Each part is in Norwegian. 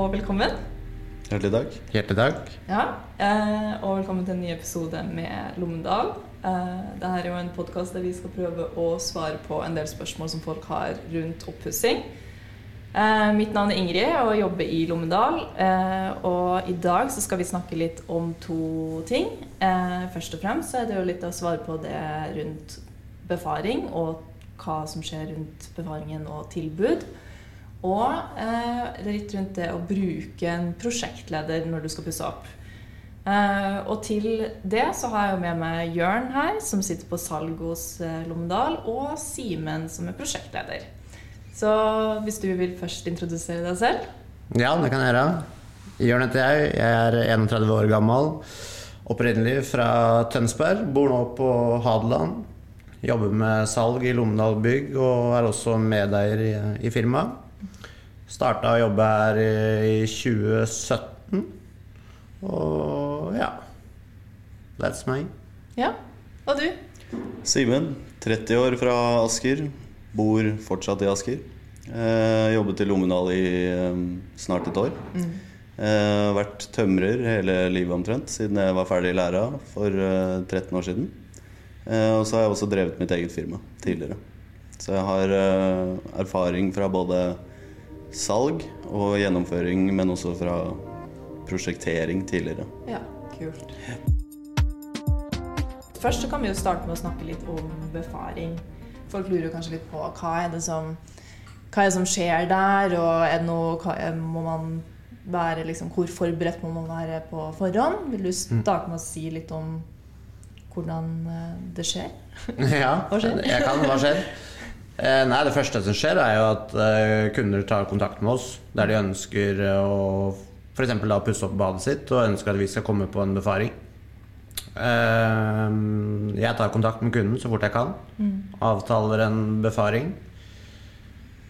og velkommen. Hjertelig takk. Hjertelig takk. Ja, eh, og velkommen til en ny episode med Lommedal. Eh, Dette er jo en podkast der vi skal prøve å svare på en del spørsmål som folk har rundt oppussing. Eh, mitt navn er Ingrid og jobber i Lommedal. Eh, og i dag så skal vi snakke litt om to ting. Eh, først og fremst så er det jo litt å svare på det rundt befaring og hva som skjer rundt befaringen og tilbud. Og eh, litt rundt det å bruke en prosjektleder når du skal pusse opp. Eh, og til det så har jeg jo med meg Jørn her, som sitter på salg hos eh, Lommedal, og Simen, som er prosjektleder. Så hvis du vil først introdusere deg selv? Ja, det kan jeg gjøre. Jørn heter jeg. Jeg er 31 år gammel. Opprinnelig fra Tønsberg. Bor nå på Hadeland. Jobber med salg i Lommedal Bygg og er også medeier i, i firmaet. Starta å jobbe her i 2017. Og ja. That's me. Ja. Og du? Simen, 30 år fra Asker. Bor fortsatt i Asker. Eh, jobbet i Lommedal i eh, snart et år. Eh, vært tømrer hele livet omtrent, siden jeg var ferdig i læra for eh, 13 år siden. Eh, og så har jeg også drevet mitt eget firma tidligere. Så jeg har eh, erfaring fra både salg og gjennomføring, men også fra prosjektering tidligere. Ja, kult. Først så kan vi jo starte med å snakke litt om befaring. Folk lurer jo kanskje litt på hva er det som, hva er det som skjer der, og er det noe, hva er, må man være liksom, hvor forberedt må man være på forhånd? Vil du starte med å si litt om hvordan eh, det skjer? Ja, Hva skjer? jeg kan. Hva skjer? Eh, Nei, Det første som skjer, er jo at eh, kunder tar kontakt med oss der de ønsker å f.eks. pusse opp badet sitt og ønsker at vi skal komme på en befaring. Eh, Jeg tar kontakt med kunden så fort jeg kan. Avtaler en befaring.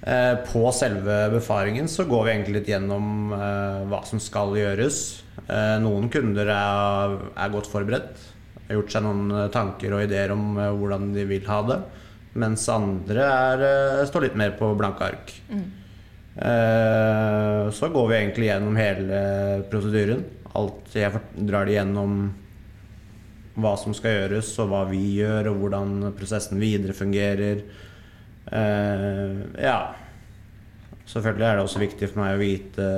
Eh, På selve befaringen så går vi egentlig litt gjennom eh, hva som skal gjøres. Eh, Noen kunder er, godt forberedt. Har gjort seg noen eh, tanker og ideer om eh, hvordan de vil ha det. Mens andre er, eh, står litt mer på blanke ark. Eh, Så går vi egentlig gjennom hele prosedyren. Alt jeg drar det gjennom hva som skal gjøres, og hva vi gjør, og hvordan prosessen videre fungerer. Eh, ja. Selvfølgelig er det også viktig for meg å vite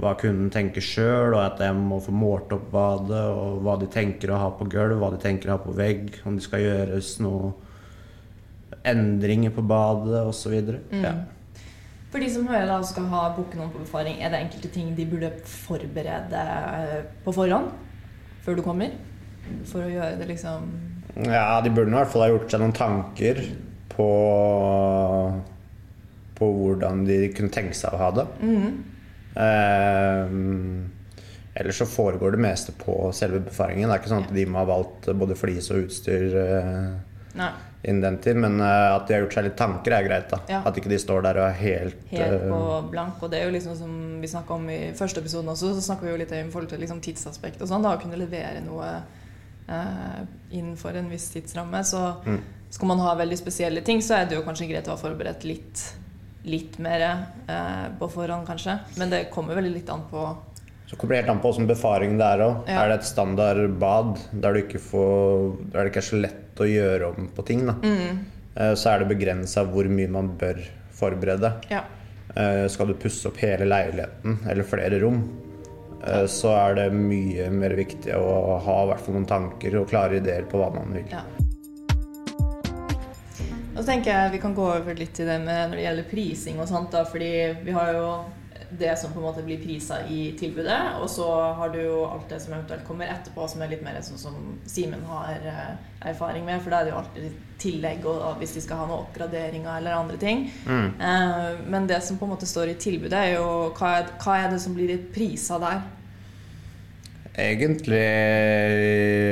hva kunden tenker sjøl, og at jeg må få målt opp badet, og hva de tenker å ha på gulv, hva de tenker å ha på vegg, om det skal gjøres noe endringer på badet osv. Ja. For de som hører da skal ha booke noen på befaring, er det enkelte ting de burde forberede eh, på forhånd? Før du kommer? For å gjøre det liksom ja, de burde i hvert fall ha gjort seg noen tanker på på hvordan de kunne tenke seg å ha det. Eh, ellers så foregår det meste på selve befaringen. Det er ikke sånn at de må ha valgt både flis og utstyr eh, Nei. Innen den tid, men eh, at de har gjort seg litt tanker, er greit. da Ja. At ikke de står der og er helt, Helt på eh, blank. Og det er jo liksom som vi snakka om i første episoden også, så snakker vi jo litt om forhold til liksom tidsaspekt og sånn. Da å kunne levere noe eh, innenfor en viss tidsramme. Så Mm. skal man ha veldig spesielle ting, så er det jo kanskje greit å ha forberedt litt, litt mer eh, på forhånd, kanskje. Men det kommer veldig litt an på Så kommer det helt an på åssen befaring det er òg. Ja. Er det et standard bad der, du ikke får, der det ikke er så lett å gjøre om på ting, da, mm. så er det begrensa hvor mye man bør forberede. Ja. Eh, Skal du pusse opp hele leiligheten eller flere rom, ja. så er det mye mer viktig å ha hvert fall noen tanker og klare ideer på hva man vil. Ja. Og så tenker jeg Vi kan gå over litt til det med når det gjelder prising og sånt. da, fordi vi har jo det som på en måte blir prisa i tilbudet, og så har du jo alt det som eventuelt kommer etterpå, som er litt mer sånn som Simen har eh, erfaring med. For da er det jo alltid tillegg og, hvis de skal ha noen oppgraderinger eller andre ting. Mm. men det som på en måte står i tilbudet, er jo hva er, hva er det som blir prisa der? Egentlig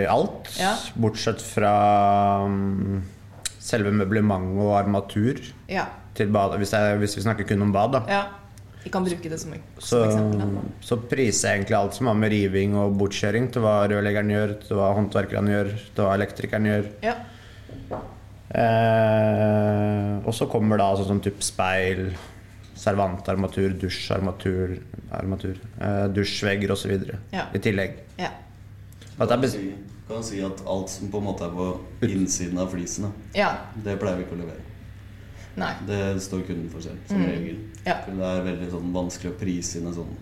alt, Ja. bortsett fra mm, selve møblementet og armatur Ja. bad. Hvis, jeg, hvis vi snakker kun om bad, da. ja. Vi kan bruke det som, Så, som eksempel. da. så priser jeg egentlig alt som har med riving og bortkjøring, til hva rørleggeren gjør, til hva håndverkerne gjør, til hva elektrikeren gjør. Ja. Eh, og så kommer da sånn som type speil, servantarmatur, dusjarmatur, armatur, eh, dusjvegger osv. Ja. i tillegg. Ja. At det er Kan du si, at alt som på en måte er på innsiden av flisen, ja. det pleier vi ikke å levere. Nei. Det står kunden for selv, som Mm. regel. Ja. For det er veldig sånn vanskelig å prise inn en sånn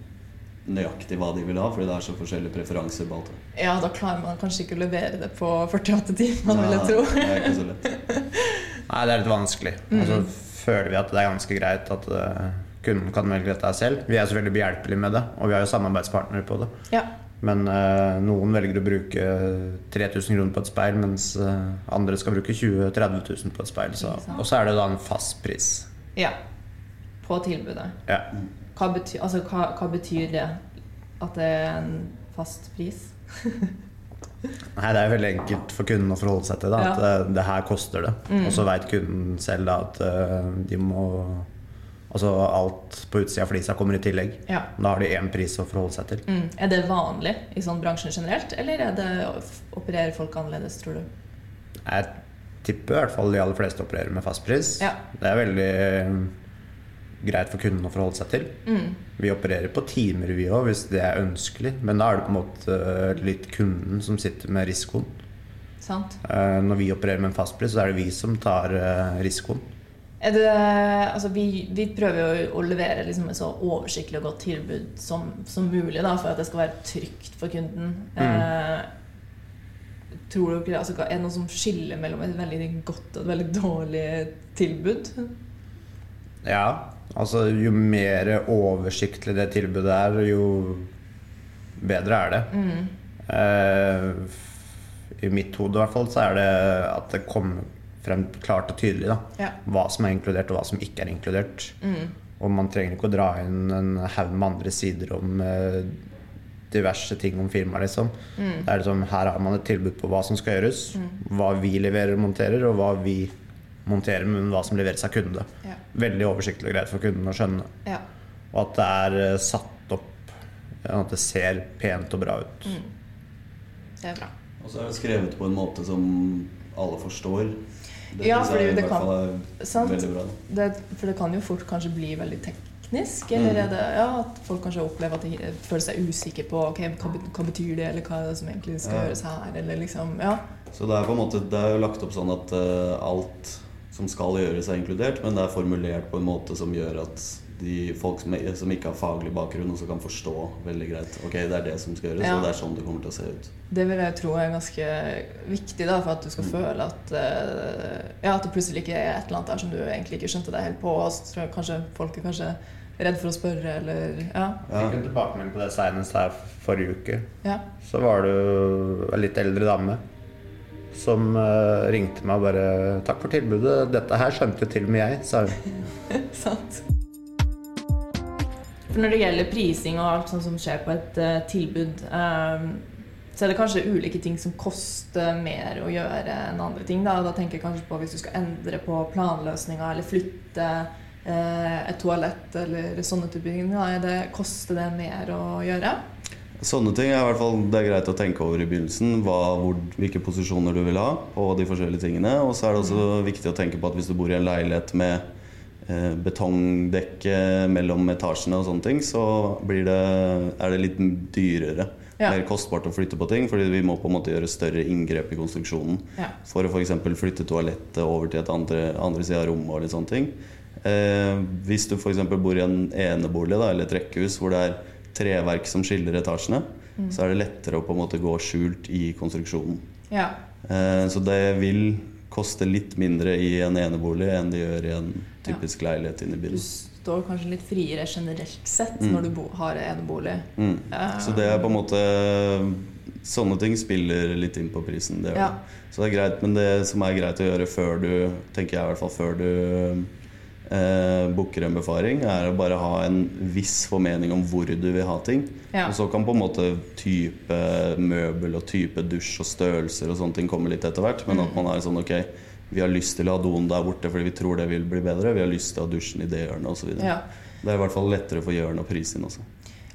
nøyaktig hva de vil ha, fordi det er så forskjellige preferanser på alt. det. Ja, da klarer man kanskje ikke å levere det på 48 timer, vil jeg tro. Det er ikke så lett. Nei, det er litt vanskelig. Mm. Og så føler vi at det er ganske greit at eh, kunden kan velge dette selv. Vi er selvfølgelig behjelpelige med det, og vi har jo samarbeidspartnere på det. Ja. Men eh, noen velger å bruke 3000 kroner på et speil, mens eh, andre skal bruke 20 000-30 000 på et speil. Så. Og så er det da en fast pris. ja. På tilbudet. Ja. Hva betyr, altså, hva, hva betyr det? At det er en fast pris? Nei, Det er veldig enkelt for kunden å forholde seg til. Da, at Ja. det, det her koster det. Mm. Og så veit kunden selv da, at uh, de må Altså alt på utsida av flisa kommer i tillegg. Ja. Da har de én pris å forholde seg til. Mm. Er det vanlig i sånn bransjen generelt, eller er det, opererer folk annerledes, tror du? Jeg tipper i hvert fall de aller fleste opererer med fastpris. Ja. Det er veldig eh, greit for kunden å forholde seg til. Mm. Vi opererer på timer, vi òg, hvis det er ønskelig. Men da er det på en måte eh, litt kunden som sitter med risikoen. Sant? Eh, Når vi opererer med en fastpris, så er det vi som tar risikoen. Det, altså vi, vi prøver å levere liksom et så oversiktlig og godt tilbud som, som mulig da, for at det skal være trygt for kunden. Eh, tror dere, altså, Er det noe som skiller mellom et veldig godt og et veldig dårlig tilbud? Ja, altså jo mer oversiktlig det tilbudet er, jo bedre er det. Mm. Eh, I mitt hode i hvert fall så er det at det kommer frem klart og tydelig da, Ja. hva som er inkludert og hva som ikke er inkludert. Mm. Og man trenger ikke å dra inn en haug med andre sider om eh, diverse ting om firmaet, liksom. Mm. Det er liksom, her har man et tilbud på hva som skal gjøres, Mm. hva vi leverer og monterer, og hva vi monterer, men hva som leveres av kunde. Ja. Veldig oversiktlig og greit for kunden å skjønne. Ja. Og at det er eh, satt opp At det ser pent og bra ut. Mm. Det er bra. Og så er det skrevet på en måte som alle forstår. Det Ja, fordi det kan- bra. Det, for det kan jo fort kanskje bli veldig teknisk. Eller Mm. det ja, at folk kanskje opplever at de føler seg usikre på okay, hva, hva betyr det, eller hva er det som egentlig skal Ja. gjøres her, eller liksom Ja. Så det er på en måte Det er jo lagt opp sånn at uh, alt som skal gjøres, er inkludert, men det er formulert på en måte som gjør at de folk som, som ikke har faglig bakgrunn, også kan forstå veldig greit. Ok, det er det som skal gjøres, Ja. og det er sånn det kommer til å se ut. Det vil jeg tro er ganske viktig da, for at du skal Mm. føle at eh, Ja, at det plutselig ikke er et eller annet der som du egentlig ikke skjønte deg helt på. Og så tror jeg kanskje folk er kanskje redd for å spørre, eller Ja. Jeg fikk en tilbakemelding på det senest her forrige uke. ja. Så var det jo ei litt eldre dame som uh, ringte meg og bare 'Takk for tilbudet. Dette her skjønte til og med jeg', sa hun. Sant. For når det gjelder prising og alt sånt som skjer på et uh, tilbud, eh, så er det kanskje ulike ting som koster mer å gjøre enn andre ting. Da, da tenker jeg kanskje på hvis du skal endre på planløsninga eller flytte uh, et toalett eller sånne typer ting. Da, er koster det mer å gjøre? Sånne ting er i hvert fall det er greit å tenke over i begynnelsen. Hva, hvor, hvilke posisjoner du vil ha på de forskjellige tingene. Og så er det også viktig å tenke på at hvis du bor i en leilighet med betongdekke mellom etasjene og sånne ting, så blir det, er det litt dyrere. Ja. Mer kostbart å flytte på ting, fordi vi må på en måte gjøre større inngrep i konstruksjonen. Ja. For å f.eks. flytte toalettet over til et andre, andre side av rommet og litt sånne ting. Eh, hvis du f.eks. bor i en enebolig da, eller et rekkehus hvor det er treverk som skiller etasjene, Mm. så er det lettere å på en måte gå skjult i konstruksjonen. Ja. Eh, så det vil koste litt mindre i en enebolig enn det gjør i en typisk leilighet inne i Du står kanskje litt friere generelt sett Mm. når du har enebolig. Mm. Uh, Så det er på en måte Sånne ting spiller litt inn på prisen. Det Ja. Så det er greit, men det som er greit å gjøre før du Tenker jeg i hvert fall før du eh, booker en befaring, er å bare ha en viss formening om hvor du vil ha ting. Ja. Og så kan på en måte type møbel og type dusj og størrelser og sånne ting komme litt etter hvert. Men at man er sånn ok, vi har lyst til å ha doen der borte fordi vi tror det vil bli bedre. Vi har lyst til å ha dusjen i det hjørnet osv. ja. Det er i hvert fall lettere for hjørnet å prise inn også.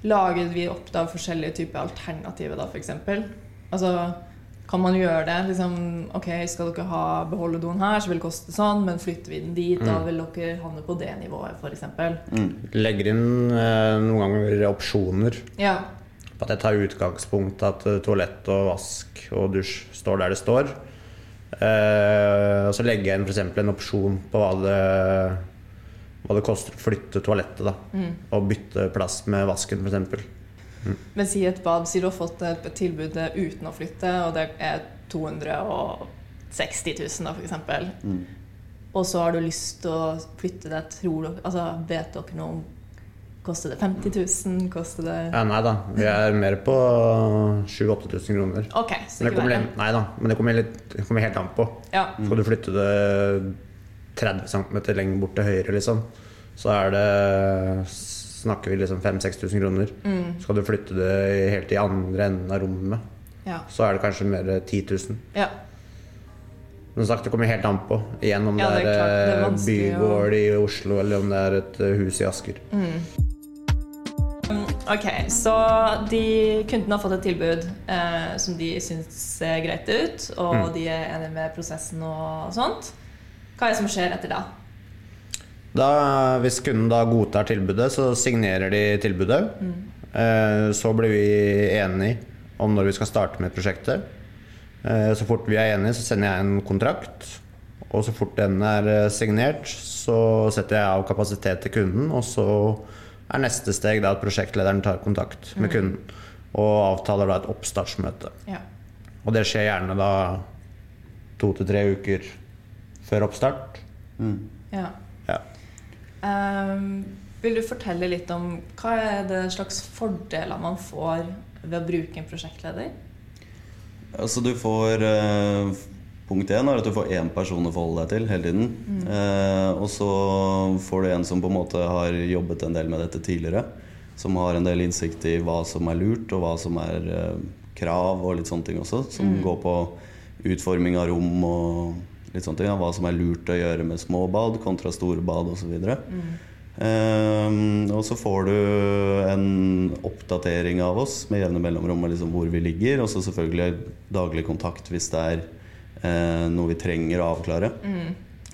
Lager vi opp da forskjellige typer alternativer, da, f.eks.? Altså, kan man gjøre det? Liksom, ok, Skal dere ha beholde doen her, så vil det koste sånn, men flytter vi den dit, da vil dere havne på det nivået, f.eks. Mm. Legger inn eh, noen ganger opsjoner Ja. på at jeg tar utgangspunkt at eh, toalett og vask og dusj står der det står. Eh, og så legger jeg inn f.eks. en opsjon på hva det, hva det koster å flytte toalettet. da Mm. Og bytte plass med vasken, f.eks. Men si et bad, si du har fått et tilbud uten å flytte, og det er 260 000 da, f.eks. Mm. Og så har du lyst til å flytte det, tror dere, altså vet dere noe om Koster det 50 000? Koster det Ja, nei da. Vi er mer på 7000-8000 kroner. Okay, så Men det kommer, nei da, men det kommer, litt, det kommer helt an på. Ja. Skal du flytte det 30 cm lenger bort til høyre, liksom, så er det Snakker vi liksom 5000-6000 kroner. Mm. Skal du flytte det helt i andre enden av rommet, Ja. så er det kanskje mer 10 000. ja. Men sagt, det kommer helt an på. Igjen om Ja, det er det er eh, bygård i Oslo, eller om det er et eh, hus i Asker. Ok, så de, kundene har fått et tilbud eh, som de syns ser greit ut, og Mm. de er enige med prosessen og sånt. Hva er det som skjer etter da? Da, hvis kunden da godtar tilbudet, så signerer de tilbudet. Eh, Så blir vi enige om når vi skal starte med prosjektet. Eh, Så fort vi er enige, så sender jeg en kontrakt. Og så fort den er eh, signert, så setter jeg av kapasitet til kunden. Og så er neste steg da at prosjektlederen tar kontakt med kunden og avtaler da et oppstartsmøte. Ja. Og det skjer gjerne da to til tre uker før oppstart. Mm. ja. Ehm, vil du fortelle litt om hva er det slags fordeler man får ved å bruke en prosjektleder? Altså du får eh, Punkt én er at du får én person å forholde deg til hele tiden. Eh, og så får du en som på en måte har jobbet en del med dette tidligere. Som har en del innsikt i hva som er lurt, og hva som er eh, krav og litt sånne ting også. Som går på utforming av rom og litt sånne ting. Ja, hva som er lurt å gjøre med små bad kontra store bad osv. Um, og så får du en oppdatering av oss med jevne mellomrom liksom hvor vi ligger. Og så selvfølgelig daglig kontakt hvis det er uh, noe vi trenger å avklare.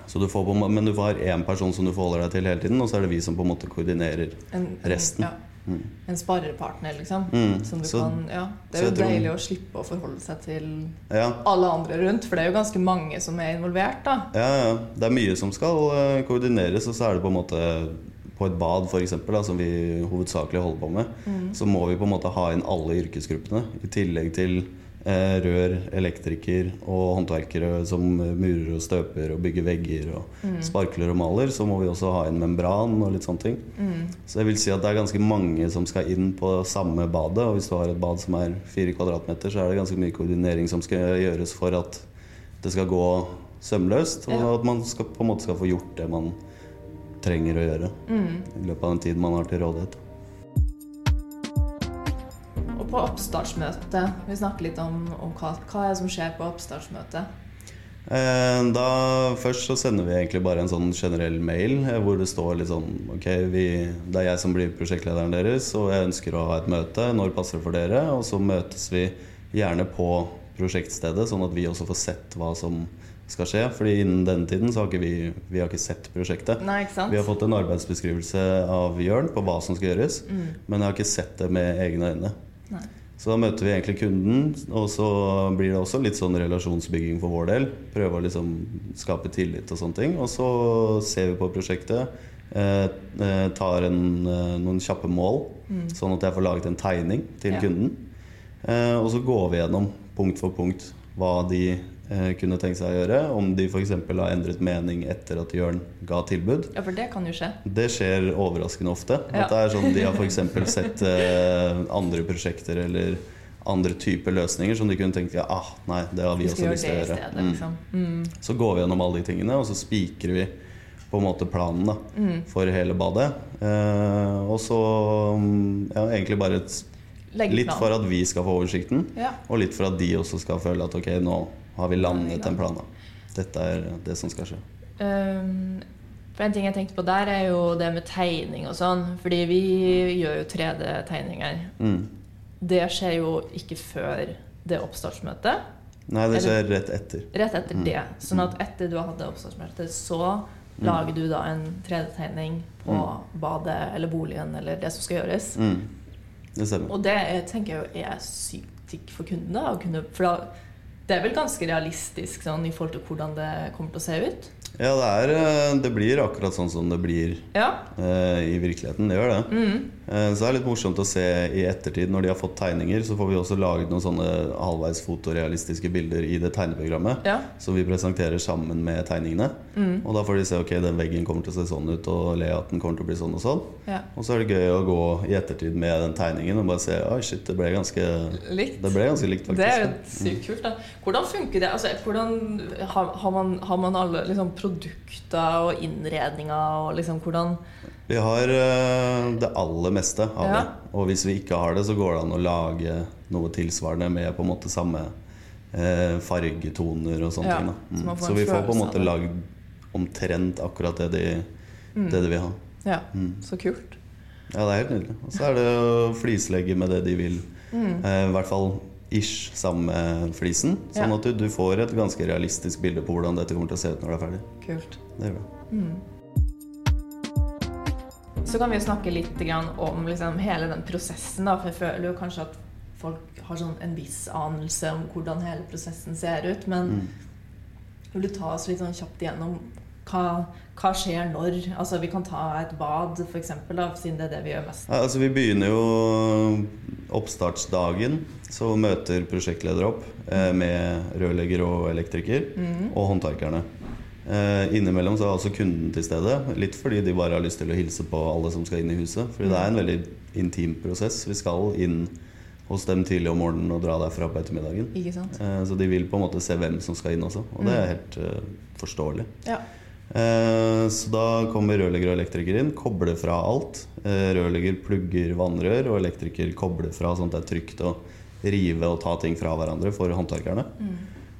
Så du får på, en men du har én person som du forholder deg til hele tiden, og så er det vi som på en måte koordinerer. En, Resten. Ja, en sparerpartner, liksom. Mm, Som du så- kan, ja. Det er jo deilig tror- å slippe å forholde seg til Ja, alle andre rundt, for det er jo ganske mange som er involvert, da. ja, ja. Det er mye som skal eh, koordineres, og så er det på en måte på et bad for eksempel, da, som vi hovedsakelig holder på med, så må vi på en måte ha inn alle yrkesgruppene. I tillegg til rør, elektriker og håndverkere som murer og støper og bygger vegger og sparkler og maler, så må vi også ha en membran og litt sånne ting. Så jeg vil si at det er ganske mange som skal inn på samme badet, og hvis du har et bad som er fire kvadratmeter, så er det ganske mye koordinering som skal gjøres for at det skal gå sømløst, og at man skal, på en måte skal få gjort det man trenger å gjøre i løpet av den tiden man har til rådighet. På oppstartsmøtet, vi snakker litt om, om hva, hva det som skjer på oppstartsmøtet. Eh, Da Først så sender vi egentlig bare en sånn generell mail eh, hvor det står litt sånn Ok, vi, det er jeg som blir prosjektlederen deres, og jeg ønsker å ha et møte. Når passer det for dere? Og så møtes vi gjerne på prosjektstedet, sånn at vi også får sett hva som skal skje. Fordi innen denne tiden så har ikke vi, vi har ikke sett prosjektet. Nei, ikke? Vi har fått en arbeidsbeskrivelse av Jørn på hva som skal gjøres, men jeg har ikke sett det med egne øyne. Nei. Så da møter vi egentlig kunden, og så blir det også litt sånn relasjonsbygging for vår del. Prøve å liksom skape tillit og sånne ting. Og så ser vi på prosjektet. Eh, eh, tar en, eh, noen kjappe mål, sånn at jeg får laget en tegning til Ja. kunden. Eh, og så går vi gjennom punkt for punkt hva de kunne tenke seg å gjøre. Om de f.eks. har endret mening etter at Jørn ga tilbud. Ja, for det kan jo skje. Det skjer overraskende ofte. Ja. At det er sånn De har f.eks. sett eh, andre prosjekter eller andre typer løsninger som de kunne tenkt ja, ah, nei, det har vi, Vi også lyst til å gjøre. stedet, Mm. liksom. Mm. Så går vi gjennom alle de tingene, og så spikrer vi på en måte planen da, Mm. for hele badet. Eh, og så mm, ja, egentlig bare et, litt for at vi skal få oversikten, Ja. og litt for at de også skal føle at ok, nå har vi landet gang. en plan. Dette er det som skal skje. Um, for en ting jeg tenkte på der, er jo det med tegning og sånn. Fordi vi gjør jo 3D-tegninger. Mm. Det skjer jo ikke før det oppstartsmøtet. Nei, det skjer rett etter. Rett etter Mm. det. Sånn at etter du har hatt det oppstartsmøte, så Mm. lager du da en 3D-tegning på Mm. badet eller boligen eller det som skal gjøres. Mm. Det. Og det er, tenker jeg jo er sykt digg for kundene. For da, det er vel ganske realistisk sånn, i forhold til hvordan det kommer til å se ut? Ja, det, er, eh, det blir akkurat sånn som det blir Ja. uh, i virkeligheten. Det gjør det. Mm. Uh, så det er litt morsomt å se i ettertid, når de har fått tegninger, så får vi også laget noen sånne halvveis fotorealistiske bilder i det tegneprogrammet. Ja. Som vi presenterer sammen med tegningene. Mm. Og da får de se ok, den veggen kommer til å se sånn ut, og leaten kommer til å bli sånn og sånn. ja. Og så er det gøy å gå i ettertid med den tegningen og bare se oi shit, det ble ganske, Likt. det ble ganske likt, faktisk. Det er jo sykt kult. da. Hvordan funker det? Altså, hvordan har, har, man, har man alle liksom, produkter og innredninger og liksom hvordan Vi har eh, det aller meste av Ja. det. Og hvis vi ikke har det, så går det an å lage noe tilsvarende med på en måte samme eh, fargetoner og sånne Ja, ting. Så Mm. får Så vi får på en måte lagd omtrent akkurat det de, Mm. det de vil ha. Ja, Mm. så kult. Ja, det er helt nydelig. Og så er det å flislegge med det de vil. Mm. Eh, I hvert fall ish samme flisen. Sånn at du, du får et ganske realistisk bilde på hvordan dette kommer til å se ut når det er ferdig. Kult. Det er bra. Mm. Så kan vi jo snakke litt om liksom hele den prosessen, da. For jeg føler jo kanskje at folk har sånn en viss anelse om hvordan hele prosessen ser ut. Men Mm. vil du ta oss litt sånn kjapt igjennom hva, hva skjer når? Altså Vi kan ta et bad, eksempel, siden det er det vi gjør mest. Ja, altså Vi begynner jo oppstartsdagen. Så møter prosjektleder opp eh, med rørlegger og elektriker Mm. og håndverkerne. Eh, innimellom så er også kunden til stede. Litt fordi de bare har lyst til å hilse på alle som skal inn i huset. Fordi det er en veldig intim prosess. Vi skal inn hos dem tidlig om morgenen og dra derfra på ettermiddagen. Ikke sant? Eh, så de vil på en måte se hvem som skal inn også. Og det Mm. er helt eh, forståelig. Ja. Eh, Så da kommer rørlegger og elektriker inn, kobler fra alt. Eh, Rørlegger plugger vannrør, og elektriker kobler fra sånn at det er trygt å rive og ta ting fra hverandre for håndverkerne. Mm.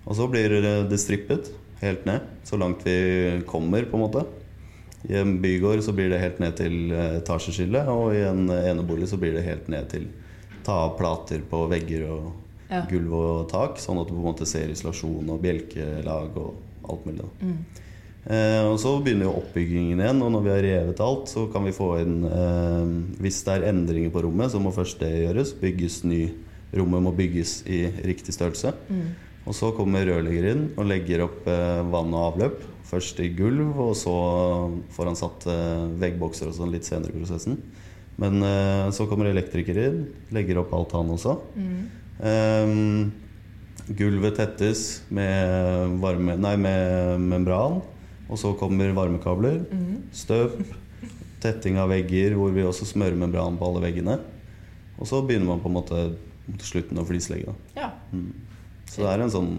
Og så blir det strippet helt ned, så langt vi kommer, på en måte. I en bygård så blir det helt ned til eh, etasjeskillet, og i en enebolig så blir det helt ned til ta av plater på vegger og Ja. gulv og tak, sånn at du på en måte ser isolasjon og bjelkelag og alt mulig. da. Mm. Eh, og så begynner jo oppbyggingen igjen, og når vi har revet alt, så kan vi få inn eh, Hvis det er endringer på rommet, så må først det gjøres. Bygges ny Rommet må bygges i riktig størrelse. Mm. Og så kommer rørlegger inn og legger opp eh, vann og avløp. Først i gulv, og så får han satt veggbokser og sånn litt senere i prosessen. Men så kommer elektriker inn, legger opp alt han også. Mm. Ehm, gulvet tettes med, varme, nei, med membran. Og så kommer varmekabler, Mm. støp, tetting av vegger hvor vi også smører membran på alle veggene. Og så begynner man på en måte mot slutten å flislegge. Ja. Mm. Så det er en sånn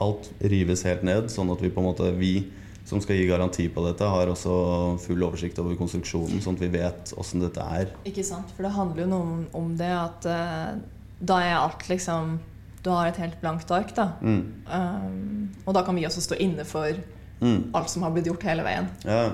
Alt rives helt ned, sånn at vi på en måte Vi som skal gi garanti på dette, har også full oversikt over konstruksjonen, sånn at vi vet åssen dette er. Ikke sant? For det handler jo noe om, om det at uh, da er alt liksom Du har et helt blankt ark, da. Mm. Um, og da kan vi også stå inne for Mm. alt som har blitt gjort hele veien. Ja.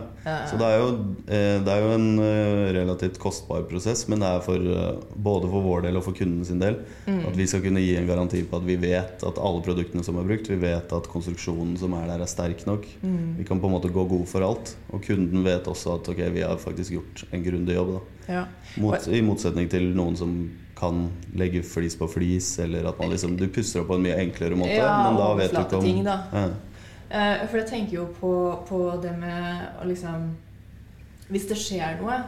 Så det er jo, eh, det er jo en eh, relativt kostbar prosess, men det er for, eh, både for vår del og for kunden sin del. mm. At vi skal kunne gi en garanti på at vi vet at alle produktene som er brukt, vi vet at konstruksjonen som er der, er sterk nok. mm. Vi kan på en måte gå god for alt. Og kunden vet også at ok, vi har faktisk gjort en grundig jobb. Ja. Mot, I motsetning til noen som kan legge flis på flis, eller at man liksom Du pusser opp på en mye enklere måte, Ja, men da vet du ikke om ting, da. Ja. Eh, for jeg tenker jo på, på det med å liksom Hvis det skjer noe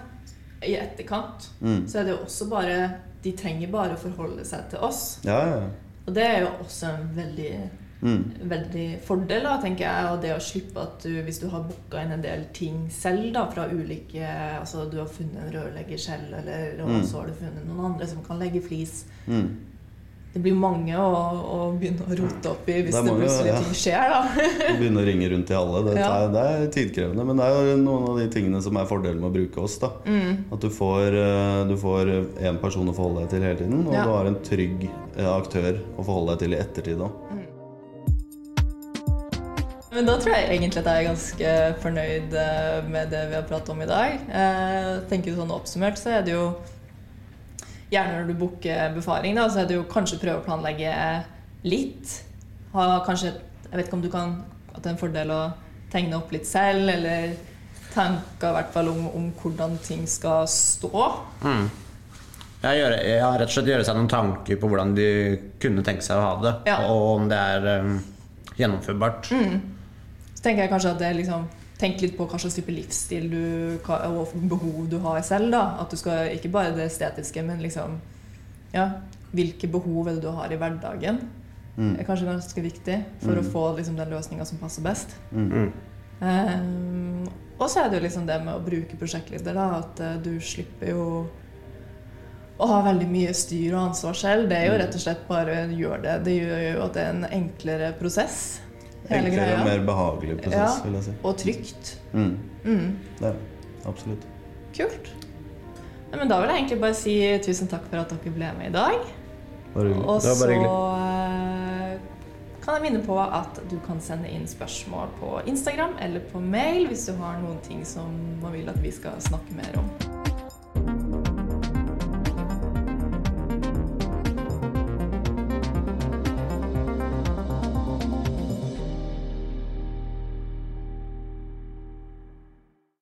i etterkant, Mm. så er det jo også bare De trenger bare å forholde seg til oss. ja, ja. Og det er jo også en veldig Mm. veldig fordel, da, tenker jeg. Og det å slippe at du, hvis du har booka inn en del ting selv da, fra ulike Altså du har funnet en rørlegger selv, eller og Mm. så har du funnet noen andre som kan legge flis. Mm. Det blir mange å, å begynne å rote opp i hvis Det mange, det, plutselig ja. ting skjer, da. Begynne å ringe rundt til alle. Det, Ja. er, det er tidkrevende, men det er jo noen av de tingene som er fordelen med å bruke oss. da Mm. At du får, eh, du får en person å forholde deg til hele tiden, og Ja. du har en trygg eh, aktør å forholde deg til i ettertid òg. Men da tror jeg egentlig at jeg er ganske fornøyd eh, med det vi har pratet om i dag. Eh, tenker sånn Oppsummert så er det jo Gjerne når du booker befaring, da, så er det jo kanskje prøve å planlegge litt. ha kanskje Jeg vet ikke om du kan At det er en fordel å tegne opp litt selv, eller tanker i hvert fall om, om hvordan ting skal stå. Mm. Jeg, gjør, jeg, har rett og slett gjøre seg noen tanker på hvordan de kunne tenke seg å ha det. Ja. Og om det er um, gjennomførbart. Så tenker jeg kanskje at det er liksom Tenk litt på hva slags type livsstil du, og behov du har selv. da At du skal Ikke bare det estetiske, men liksom Ja, hvilke behov er det du har i hverdagen? Mm. er kanskje ganske viktig for å få liksom, den løsninga som passer best. Mm. Um, og så er det jo liksom det med å bruke prosjektleder, da, at eh, du slipper jo å ha veldig mye styr og ansvar selv. Det er jo Mm. rett og slett bare gjør det. Det gjør jo at det er en enklere prosess. Hele Enklere greia. og mer behagelig prosess, Ja. vil jeg si. Og trygt. Mm. Mm. Det er det. Absolutt. Kult. Nei, men da vil jeg egentlig bare si tusen takk for at dere ble med i dag. Bare. Og Det var så eh, kan jeg minne på at du kan sende inn spørsmål på Instagram eller på mail hvis du har noen ting som man vil at vi skal snakke mer om.